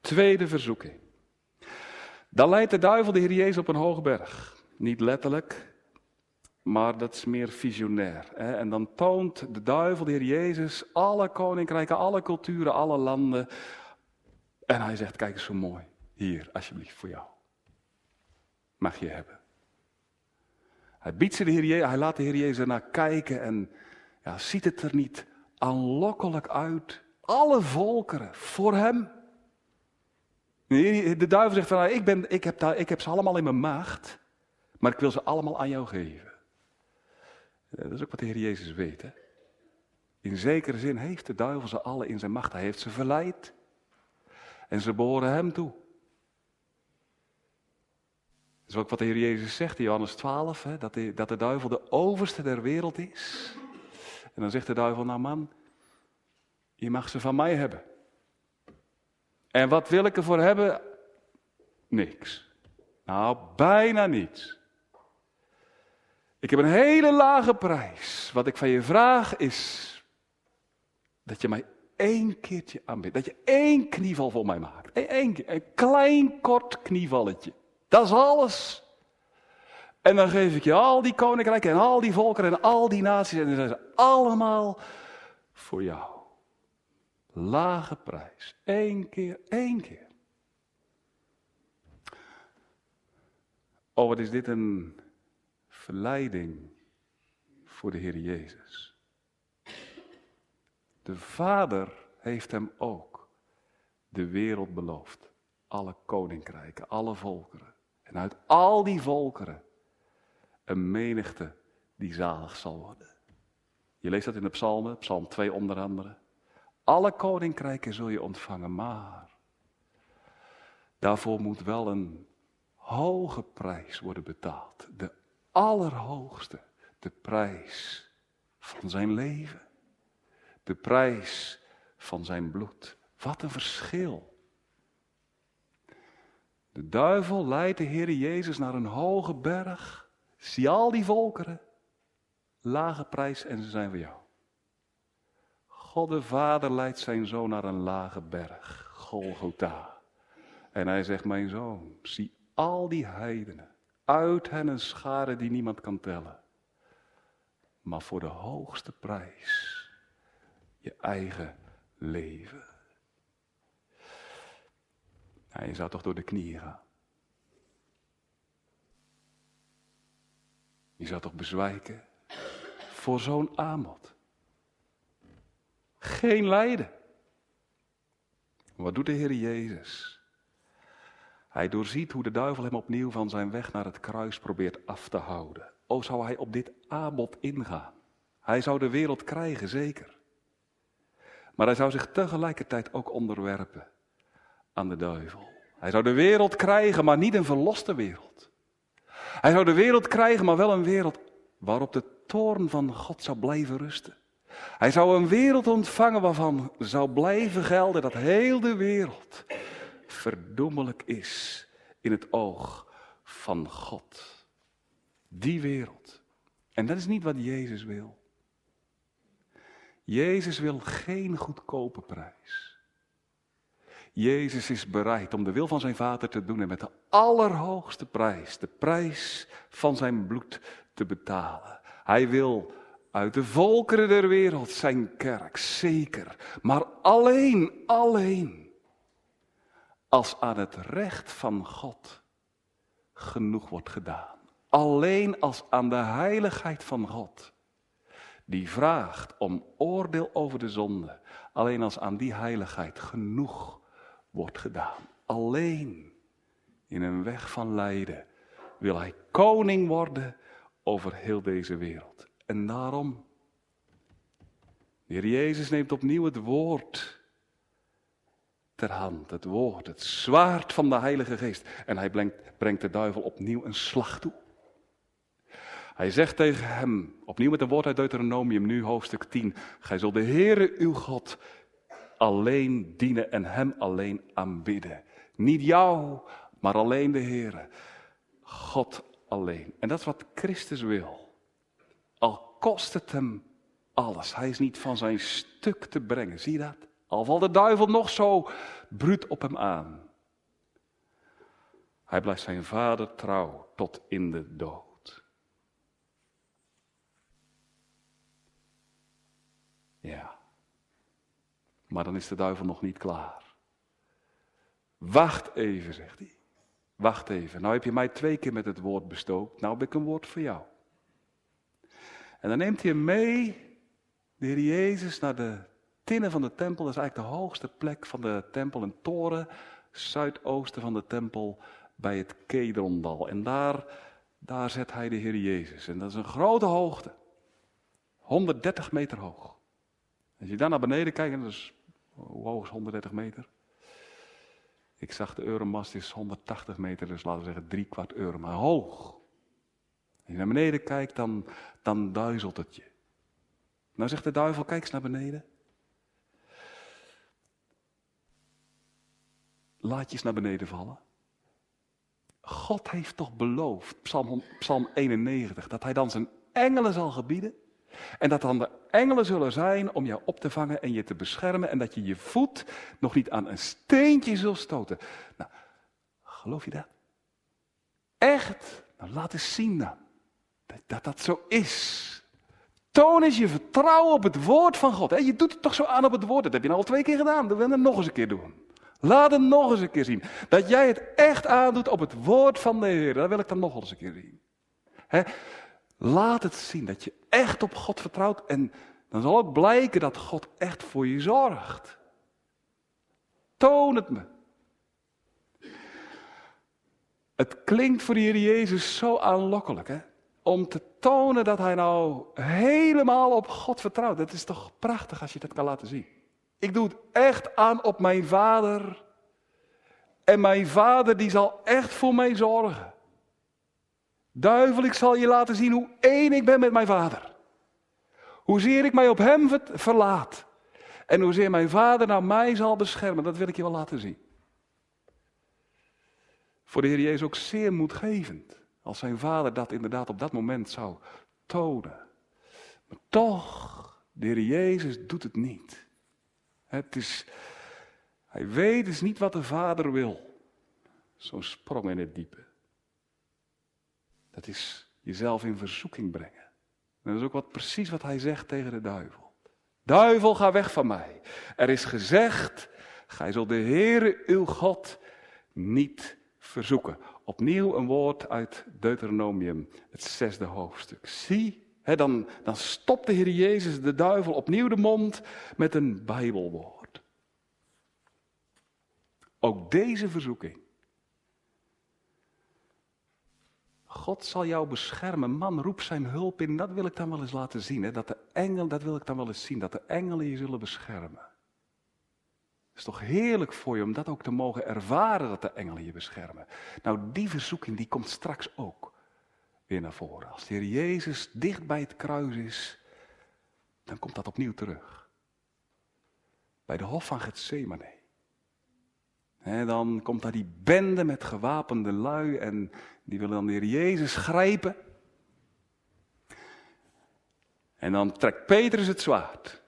Tweede verzoeking. Dan leidt de duivel de Heer Jezus op een hoge berg. Niet letterlijk, maar dat is meer visionair. Hè? En dan toont de duivel, de Heer Jezus, alle koninkrijken, alle culturen, alle landen. En hij zegt, kijk eens zo mooi. Hier, alsjeblieft, voor jou. Mag je hebben. Hij biedt ze de Heer Jezus, hij laat de Heer Jezus naar kijken en ja, ziet het er niet aanlokkelijk uit. Alle volkeren voor hem. De duivel zegt van, nou, ik, ben, ik, heb ik heb ze allemaal in mijn macht, maar ik wil ze allemaal aan jou geven. Dat is ook wat de Heer Jezus weet. Hè? In zekere zin heeft de duivel ze alle in zijn macht. Hij heeft ze verleid. En ze behoren hem toe. Dat is ook wat de Heer Jezus zegt in Johannes 12, hè, dat, dat de duivel de overste der wereld is. En dan zegt de duivel, nou man, je mag ze van mij hebben. En wat wil ik ervoor hebben? Niks. Nou, bijna niets. Ik heb een hele lage prijs. Wat ik van je vraag is dat je mij één keertje aanbidt. Dat je één knieval voor mij maakt. Eén, een klein kort knievalletje. Dat is alles. En dan geef ik je al die koninkrijken en al die volkeren en al die naties. En dan zijn ze allemaal voor jou. Lage prijs. Eén keer, één keer. Oh, wat is dit een verleiding voor de Heer Jezus. De Vader heeft hem ook de wereld beloofd. Alle koninkrijken, alle volkeren. En uit al die volkeren een menigte die zalig zal worden. Je leest dat in de psalmen, psalm 2 onder andere. Alle koninkrijken zul je ontvangen, maar daarvoor moet wel een hoge prijs worden betaald. De allerhoogste, de prijs van zijn leven. De prijs van zijn bloed. Wat een verschil. De duivel leidt de Heer Jezus naar een hoge berg. Zie al die volkeren. Lage prijs en ze zijn voor jou. God de Vader leidt zijn zoon naar een lage berg, Golgotha. En hij zegt, mijn zoon, zie al die heidenen, uit hen een schare die niemand kan tellen. Maar voor de hoogste prijs, je eigen leven. Nou, je zou toch door de knieën gaan. Je zou toch bezwijken voor zo'n aanbod. Geen lijden. Wat doet de Heer Jezus? Hij doorziet hoe de duivel hem opnieuw van zijn weg naar het kruis probeert af te houden. O, zou hij op dit aanbod ingaan? Hij zou de wereld krijgen, zeker. Maar hij zou zich tegelijkertijd ook onderwerpen aan de duivel. Hij zou de wereld krijgen, maar niet een verloste wereld. Hij zou de wereld krijgen, maar wel een wereld waarop de toorn van God zou blijven rusten. Hij zou een wereld ontvangen waarvan zou blijven gelden dat heel de wereld verdoemelijk is in het oog van God. Die wereld. En dat is niet wat Jezus wil. Jezus wil geen goedkope prijs. Jezus is bereid om de wil van zijn Vader te doen en met de allerhoogste prijs, de prijs van zijn bloed, te betalen. Hij wil uit de volkeren der wereld zijn kerk, zeker. Maar alleen, alleen. Als aan het recht van God genoeg wordt gedaan. Alleen als aan de heiligheid van God. Die vraagt om oordeel over de zonde. Alleen als aan die heiligheid genoeg wordt gedaan. Alleen in een weg van lijden wil hij koning worden over heel deze wereld. En daarom, de Heer Jezus neemt opnieuw het woord ter hand, het woord, het zwaard van de Heilige Geest. En hij brengt, de duivel opnieuw een slag toe. Hij zegt tegen hem, opnieuw met een woord uit Deuteronomium, nu hoofdstuk 10. Gij zult de Heere uw God alleen dienen en hem alleen aanbidden. Niet jou, maar alleen de Heere. God alleen. En dat is wat Christus wil. Al kost het hem alles. Hij is niet van zijn stuk te brengen. Zie je dat? Al valt de duivel nog zo bruut op hem aan. Hij blijft zijn vader trouw tot in de dood. Ja. Maar dan is de duivel nog niet klaar. Wacht even, zegt hij. Wacht even, nou heb je mij twee keer met het woord bestookt, nou heb ik een woord voor jou. En dan neemt hij hem mee, de Heer Jezus, naar de tinnen van de tempel. Dat is eigenlijk de hoogste plek van de tempel, een toren, zuidoosten van de tempel, bij het Kedrondal. En daar, daar zet hij de Heer Jezus. En dat is een grote hoogte, 130 meter hoog. Als je daar naar beneden kijkt, dat is, hoe hoog is 130 meter? Ik zag de euromast is 180 meter, dus laten we zeggen drie kwart euro, maar hoog. Als je naar beneden kijkt, dan, dan duizelt het je. Nou zegt de duivel, kijk eens naar beneden. Laat je eens naar beneden vallen. God heeft toch beloofd, Psalm, Psalm 91, dat hij dan zijn engelen zal gebieden en dat dan de engelen zullen zijn om jou op te vangen en je te beschermen. En dat je je voet nog niet aan een steentje zult stoten. Nou, geloof je dat? Echt? Nou, laat eens zien dan. Dat dat, zo is. Toon eens je vertrouwen op het woord van God. Je doet het toch zo aan op het woord. Dat heb je nou al twee keer gedaan. Dat wil het nog eens een keer doen. Laat het nog eens een keer zien. Dat jij het echt aandoet op het woord van de Heer. Dat wil ik dan nog eens een keer zien. Laat het zien dat je echt op God vertrouwt en dan zal ook blijken dat God echt voor je zorgt. Toon het me. Het klinkt voor de Heer Jezus zo aanlokkelijk, hè? Om te tonen dat hij nou helemaal op God vertrouwt. Het is toch prachtig als je dat kan laten zien. Ik doe het echt aan op mijn vader. En mijn vader die zal echt voor mij zorgen. Duivel, ik zal je laten zien hoe één ik ben met mijn vader. Hoezeer ik mij op hem verlaat. En hoezeer mijn vader nou mij zal beschermen, dat wil ik je wel laten zien. Voor de Heer Jezus ook zeer moedgevend. Als zijn vader dat inderdaad op dat moment zou tonen. Maar toch, de Heer Jezus doet het niet. Het is, hij weet dus niet wat de vader wil. Zo'n sprong in het diepe. Dat is jezelf in verzoeking brengen. En dat is ook wat, precies wat hij zegt tegen de duivel. Duivel, ga weg van mij. Er is gezegd, gij zult de Heere uw God niet verzoeken. Opnieuw een woord uit Deuteronomium, het zesde hoofdstuk. Zie, hè, dan, dan stopt de Heer Jezus de duivel opnieuw de mond met een Bijbelwoord. Ook deze verzoeking God zal jou beschermen. Man, roep zijn hulp in. Dat wil ik dan wel eens laten zien. Hè? Dat de engelen, dat wil ik dan wel eens zien. Dat de engelen je zullen beschermen. Het is toch heerlijk voor je om dat ook te mogen ervaren dat de engelen je beschermen. Nou, die verzoeking die komt straks ook weer naar voren. Als de Heer Jezus dicht bij het kruis is, dan komt dat opnieuw terug. Bij de hof van Gethsemane. En dan komt daar die bende met gewapende lui en die willen dan de Heer Jezus grijpen. En dan trekt Petrus het zwaard.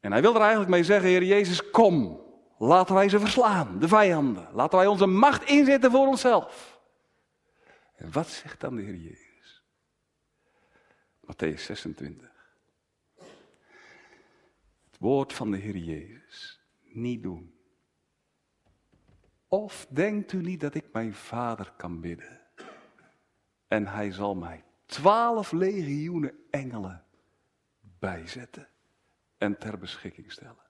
En hij wil er eigenlijk mee zeggen, Heer Jezus, kom. Laten wij ze verslaan, de vijanden. Laten wij onze macht inzetten voor onszelf. En wat zegt dan de Heer Jezus? Matthäus 26. Het woord van de Heer Jezus. Niet doen. Of denkt u niet dat ik mijn vader kan bidden? En hij zal mij twaalf legioenen engelen bijzetten en ter beschikking stellen.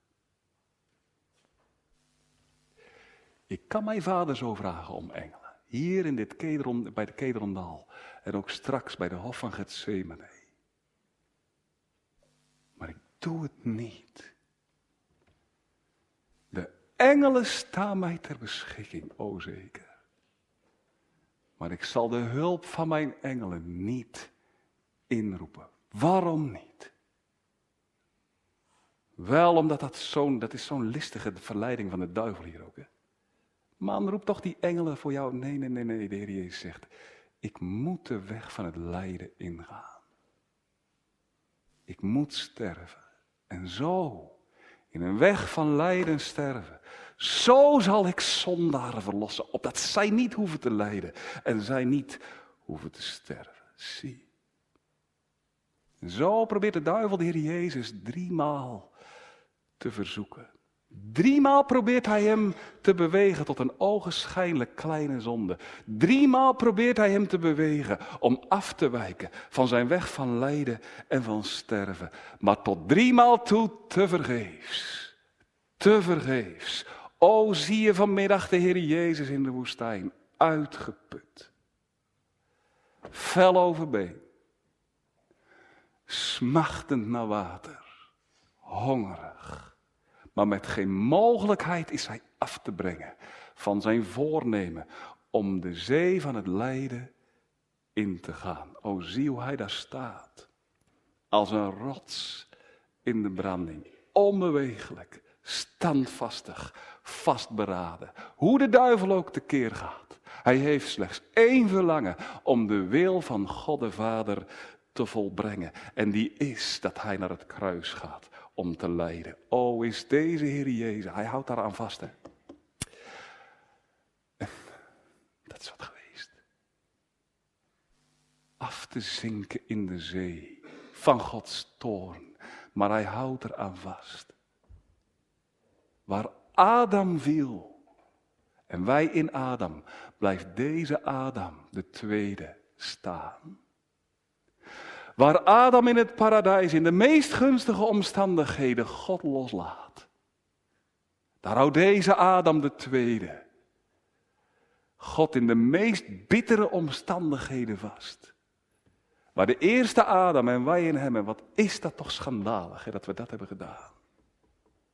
Ik kan mijn vader zo vragen om engelen. Hier in dit Kedron, bij de Kedrondaal. En ook straks bij de Hof van Gethsemane. Maar ik doe het niet. Engelen staan mij ter beschikking, o zeker. Maar ik zal de hulp van mijn engelen niet inroepen. Waarom niet? Wel omdat dat zo'n, dat is zo'n listige verleiding van de duivel hier ook. Hè? Man, roep toch die engelen voor jou. Nee, nee, nee, nee, de Heer Jezus zegt, ik moet de weg van het lijden ingaan. Ik moet sterven. En zo, in een weg van lijden sterven, zo zal ik zondaren verlossen, opdat zij niet hoeven te lijden en zij niet hoeven te sterven. Zie. Zo probeert de duivel de Heer Jezus driemaal te verzoeken. Driemaal probeert hij hem te bewegen tot een ogenschijnlijk kleine zonde. Driemaal probeert hij hem te bewegen om af te wijken van zijn weg van lijden en van sterven. Maar tot driemaal toe te vergeefs. Te vergeefs. O, zie je vanmiddag de Heer Jezus in de woestijn, uitgeput, fel overbeen, smachtend naar water, hongerig, maar met geen mogelijkheid is hij af te brengen van zijn voornemen om de zee van het lijden in te gaan. O, zie hoe hij daar staat, als een rots in de branding, onbewegelijk, standvastig, vastberaden. Hoe de duivel ook tekeer gaat. Hij heeft slechts één verlangen om de wil van God de Vader te volbrengen. En die is dat hij naar het kruis gaat om te lijden. O, is deze Heer Jezus, hij houdt daaraan vast. Hè? dat is wat geweest. Af te zinken in de zee van Gods toorn. Maar hij houdt eraan vast. Waar Adam viel en wij in Adam, blijft deze Adam, de tweede, staan. Waar Adam in het paradijs in de meest gunstige omstandigheden God loslaat. Daar houdt deze Adam de tweede. God in de meest bittere omstandigheden vast. Waar de eerste Adam en wij in hem, en wat is dat toch schandalig dat we dat hebben gedaan.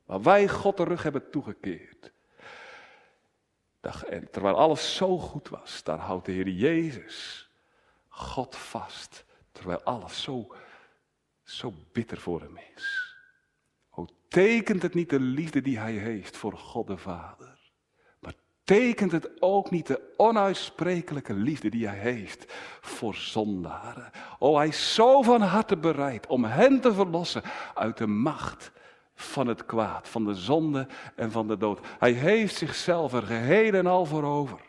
Waar wij God de rug hebben toegekeerd. En terwijl alles zo goed was, daar houdt de Heer Jezus God vast. Terwijl alles zo, zo bitter voor hem is. Hoe tekent het niet de liefde die hij heeft voor God de Vader? Maar tekent het ook niet de onuitsprekelijke liefde die hij heeft voor zondaren? Oh, hij is zo van harte bereid om hen te verlossen uit de macht van het kwaad, van de zonde en van de dood. Hij heeft zichzelf er geheel en al voor over.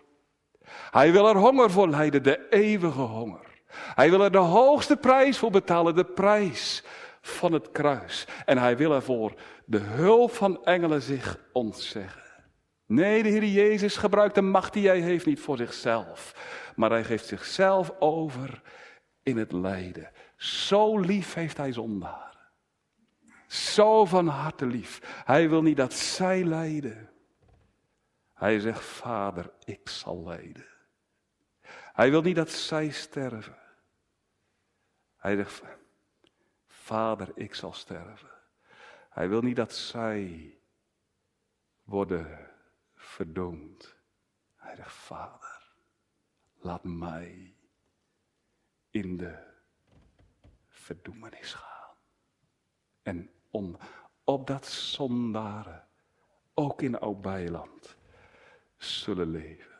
Hij wil er honger voor lijden, de eeuwige honger. Hij wil er de hoogste prijs voor betalen, de prijs van het kruis. En hij wil ervoor de hulp van engelen zich ontzeggen. Nee, de Heer Jezus gebruikt de macht die hij heeft niet voor zichzelf, maar hij geeft zichzelf over in het lijden. Zo lief heeft hij zondaar. Zo van harte lief. Hij wil niet dat zij lijden. Hij zegt, Vader, ik zal lijden. Hij wil niet dat zij sterven. Hij zegt, Vader, ik zal sterven. Hij wil niet dat zij worden verdoemd. Hij zegt, Vader, laat mij in de verdoemenis gaan. En om opdat zondaren ook in oud bijland zullen leven.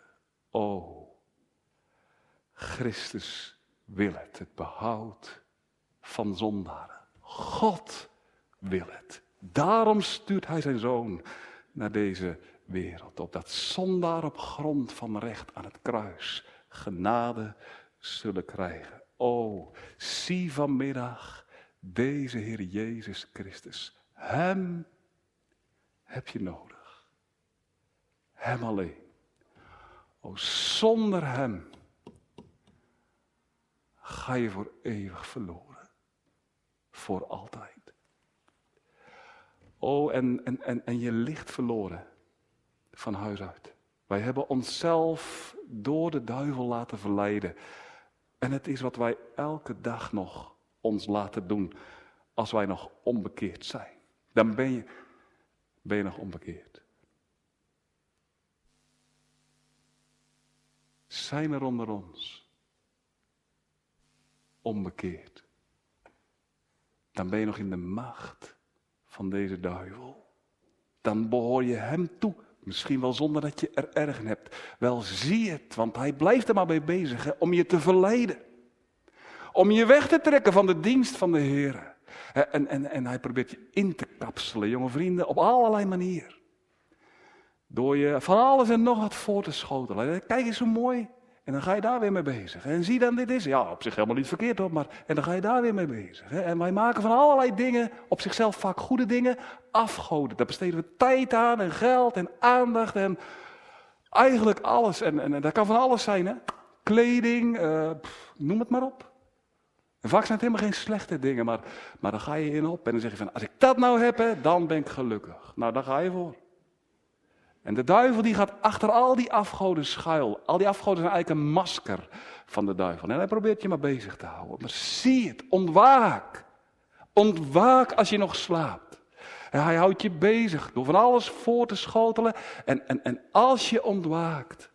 O, Christus wil het, het behoud van zondaren. God wil het. Daarom stuurt hij zijn zoon naar deze wereld, opdat zondaren op grond van recht aan het kruis genade zullen krijgen. O, zie vanmiddag deze Heer Jezus Christus. Hem heb je nodig. Hem alleen. O, zonder Hem ga je voor eeuwig verloren. Voor altijd. O, en, en, en, en je ligt verloren van huis uit. Wij hebben onszelf door de duivel laten verleiden. En het is wat wij elke dag nog ons laten doen als wij nog onbekeerd zijn. Dan ben je, ben je nog onbekeerd. Zijn er onder ons onbekeerd? Dan ben je nog in de macht van deze duivel. Dan behoor je hem toe. Misschien wel zonder dat je er erg in hebt. Wel zie het, want hij blijft er maar mee bezig om je te verleiden. Om je weg te trekken van de dienst van de Heer. En, en, en hij probeert je in te kapselen, jonge vrienden, op allerlei manieren. Door je van alles en nog wat voor te schotelen. Kijk eens zo mooi. En dan ga je daar weer mee bezig. En zie dan, dit is, ja, op zich helemaal niet verkeerd hoor, maar en dan ga je daar weer mee bezig. En wij maken van allerlei dingen, op zichzelf vaak goede dingen, afgoden. Daar besteden we tijd aan en geld en aandacht en eigenlijk alles. En, en, dat kan van alles zijn, hè. Kleding, uh, noem het maar op. En vaak zijn het helemaal geen slechte dingen, maar, maar dan ga je in op en dan zeg je van, als ik dat nou heb, dan ben ik gelukkig. Nou, daar ga je voor. En de duivel die gaat achter al die afgoden schuil. Al die afgoden zijn eigenlijk een masker van de duivel. En hij probeert je maar bezig te houden. Maar zie het, ontwaak. Ontwaak als je nog slaapt. En hij houdt je bezig door van alles voor te schotelen. En, en, en als je ontwaakt,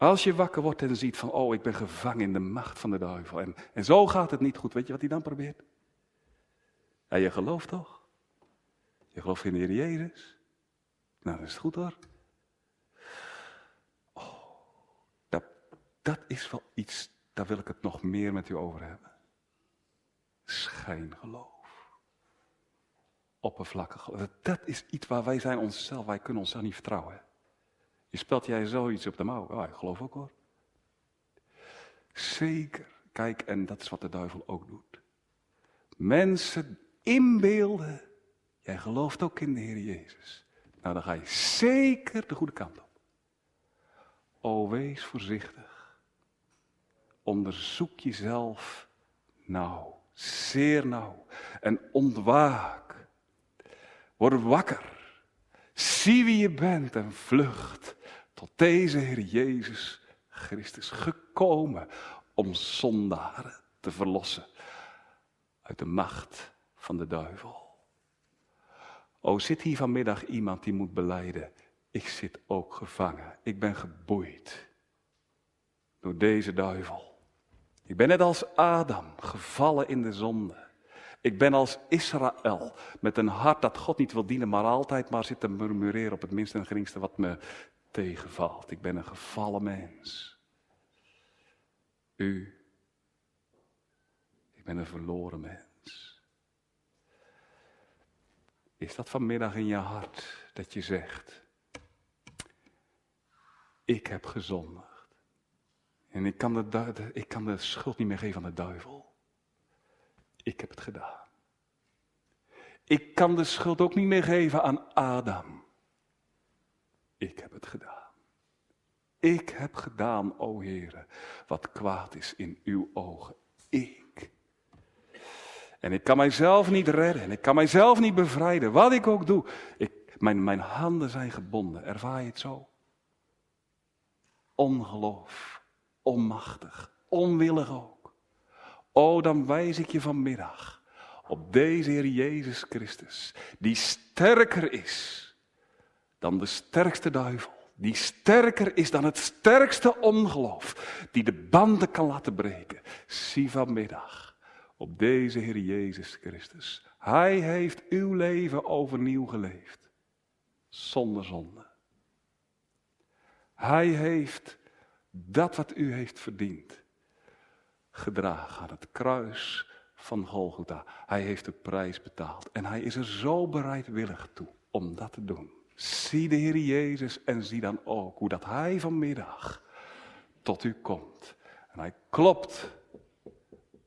Als je wakker wordt en ziet van, oh, ik ben gevangen in de macht van de duivel. En, en zo gaat het niet goed. Weet je wat hij dan probeert? Ja, je gelooft toch? Je gelooft in de Heer Jezus? Nou, dat is goed hoor. Oh, dat, dat is wel iets, daar wil ik het nog meer met u over hebben. Schijngeloof. Oppervlakkig geloof. Dat is iets waar wij zijn onszelf, wij kunnen onszelf niet vertrouwen. Je spelt jij zoiets op de mouw? Oh, ik geloof ook hoor. Zeker. Kijk, en dat is wat de duivel ook doet. Mensen inbeelden. Jij gelooft ook in de Heer Jezus. Nou, dan ga je zeker de goede kant op. O, wees voorzichtig. Onderzoek jezelf nauw, zeer nauw. En ontwaak Word wakker. Zie wie je bent en vlucht tot deze Heer Jezus Christus gekomen om zondaren te verlossen uit de macht van de duivel. O, zit hier vanmiddag iemand die moet beleiden, ik zit ook gevangen, ik ben geboeid door deze duivel. Ik ben net als Adam, gevallen in de zonde. Ik ben als Israël, met een hart dat God niet wil dienen, maar altijd maar zit te murmureren op het minste en geringste wat me tegenvalt. Ik ben een gevallen mens. U, ik ben een verloren mens. Is dat vanmiddag in je hart dat je zegt, ik heb gezondigd. En ik kan de, ik kan de schuld niet meer geven aan de duivel. Ik heb het gedaan. Ik kan de schuld ook niet meer geven aan Adam. Ik heb het gedaan. Ik heb gedaan, o Heere, wat kwaad is in uw ogen. Ik. En ik kan mijzelf niet redden. En ik kan mijzelf niet bevrijden. Wat ik ook doe. Mijn, mijn handen zijn gebonden. Ervaar je het zo? Ongeloof. Onmachtig. Onwillig ook. O, dan wijs ik je vanmiddag op deze Heer Jezus Christus. Die sterker is dan de sterkste duivel die sterker is dan het sterkste ongeloof, die de banden kan laten breken. Zie vanmiddag op deze Heer Jezus Christus. Hij heeft uw leven overnieuw geleefd, zonder zonde. Hij heeft dat wat u heeft verdiend, gedragen aan het kruis van Golgotha. Hij heeft de prijs betaald en hij is er zo bereidwillig toe om dat te doen. Zie de Heer Jezus en zie dan ook hoe dat Hij vanmiddag tot u komt. En Hij klopt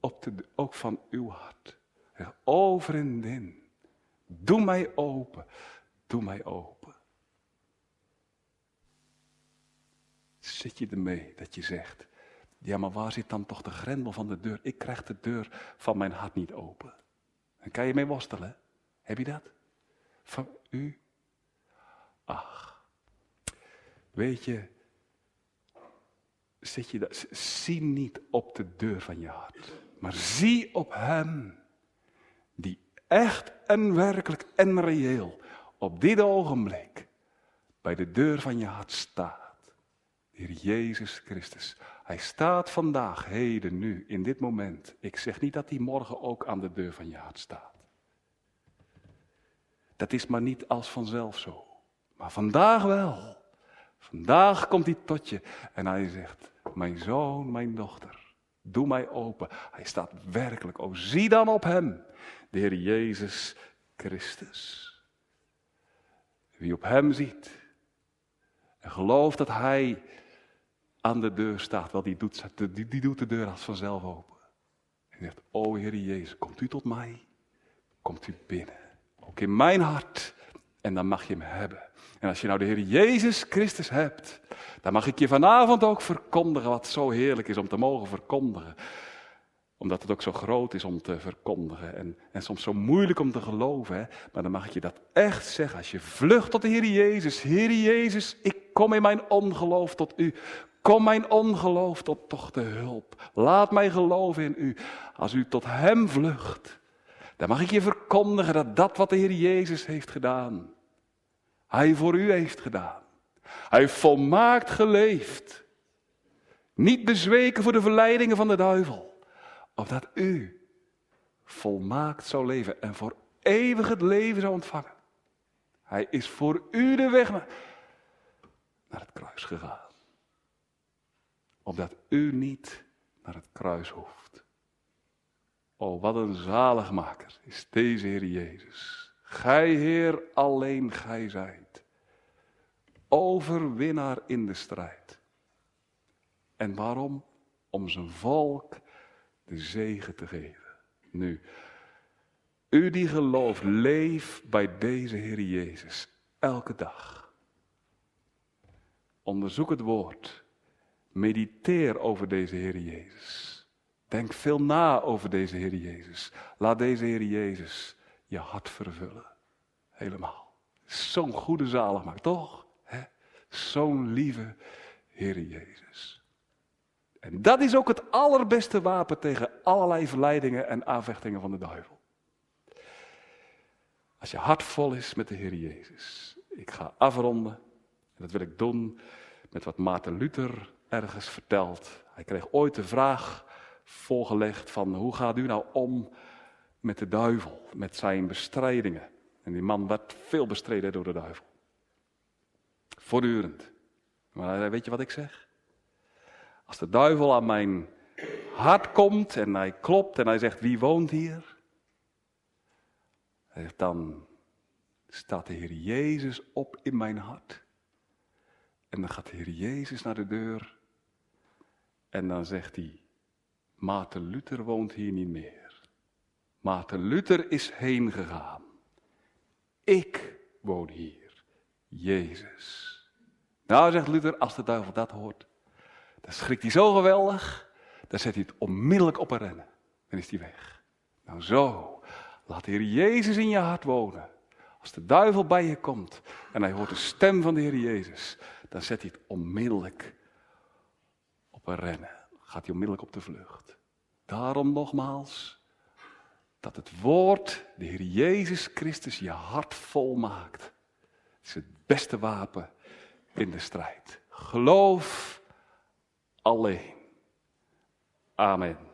op de, ook van uw hart. Over en in. Doe mij open. Doe mij open. Zit je ermee dat je zegt, ja maar waar zit dan toch de grendel van de deur? Ik krijg de deur van mijn hart niet open. En kan je mee worstelen? Heb je dat? Van u Ach, weet je, zit je dat, zie niet op de deur van je hart, maar zie op Hem, die echt en werkelijk en reëel op dit ogenblik bij de deur van je hart staat. Heer Jezus Christus. Hij staat vandaag, heden, nu, in dit moment. Ik zeg niet dat hij morgen ook aan de deur van je hart staat. Dat is maar niet als vanzelf zo. Maar vandaag wel. Vandaag komt hij tot je en hij zegt, mijn zoon, mijn dochter, doe mij open. Hij staat werkelijk, oh zie dan op hem, de Heer Jezus Christus. Wie op hem ziet en gelooft dat hij aan de deur staat, wel die doet, die, die doet de deur als vanzelf open. En zegt, o Heer Jezus, komt u tot mij, komt u binnen. Ook in mijn hart en dan mag je hem hebben. En als je nou de Heer Jezus Christus hebt, dan mag ik je vanavond ook verkondigen wat zo heerlijk is om te mogen verkondigen. Omdat het ook zo groot is om te verkondigen en, en soms zo moeilijk om te geloven. Maar dan mag ik je dat echt zeggen. Als je vlucht tot de Heer Jezus. Heer Jezus, ik kom in mijn ongeloof tot u. Kom mijn ongeloof tot toch de hulp. Laat mij geloven in u. Als u tot Hem vlucht, dan mag ik je verkondigen dat dat wat de Heer Jezus heeft gedaan, hij voor u heeft gedaan. Hij heeft volmaakt geleefd. Niet bezweken voor de verleidingen van de duivel. Opdat u volmaakt zou leven en voor eeuwig het leven zou ontvangen. Hij is voor u de weg naar, het kruis gegaan. Opdat u niet naar het kruis hoeft. Oh, wat een zaligmaker is deze Heer Jezus. Gij Heer, alleen Gij zijt. Overwinnaar in de strijd. En waarom? Om zijn volk de zegen te geven. Nu, u die gelooft, leef bij deze Heer Jezus elke dag. Onderzoek het woord. Mediteer over deze Heer Jezus. Denk veel na over deze Heer Jezus. Laat deze Heer Jezus je hart vervullen. helemaal. Zo'n goede zaligmaker, toch? Zo'n lieve Heer Jezus. En dat is ook het allerbeste wapen tegen allerlei verleidingen en aanvechtingen van de duivel. Als je hart vol is met de Heer Jezus. Ik ga afronden. En dat wil ik doen met wat Maarten Luther ergens vertelt. Hij kreeg ooit de vraag voorgelegd van hoe gaat u nou om met de duivel, met zijn bestrijdingen. En die man werd veel bestreden door de duivel. Voortdurend. Maar weet je wat ik zeg? Als de duivel aan mijn hart komt en hij klopt en hij zegt wie woont hier? Dan staat de Heer Jezus op in mijn hart. En dan gaat de Heer Jezus naar de deur. En dan zegt hij, Maarten Luther woont hier niet meer. Maarten Luther is heen gegaan. Ik woon hier. Jezus. Nou, zegt Luther, als de duivel dat hoort, dan schrikt hij zo geweldig, dan zet hij het onmiddellijk op een rennen. Dan is hij weg. Nou zo, laat de Heer Jezus in je hart wonen. Als de duivel bij je komt en hij hoort de stem van de Heer Jezus, dan zet hij het onmiddellijk op een rennen. Gaat hij onmiddellijk op de vlucht. Daarom nogmaals, dat het woord, de Heer Jezus Christus, je hart vol maakt. is het beste wapen in de strijd. Geloof alleen. Amen.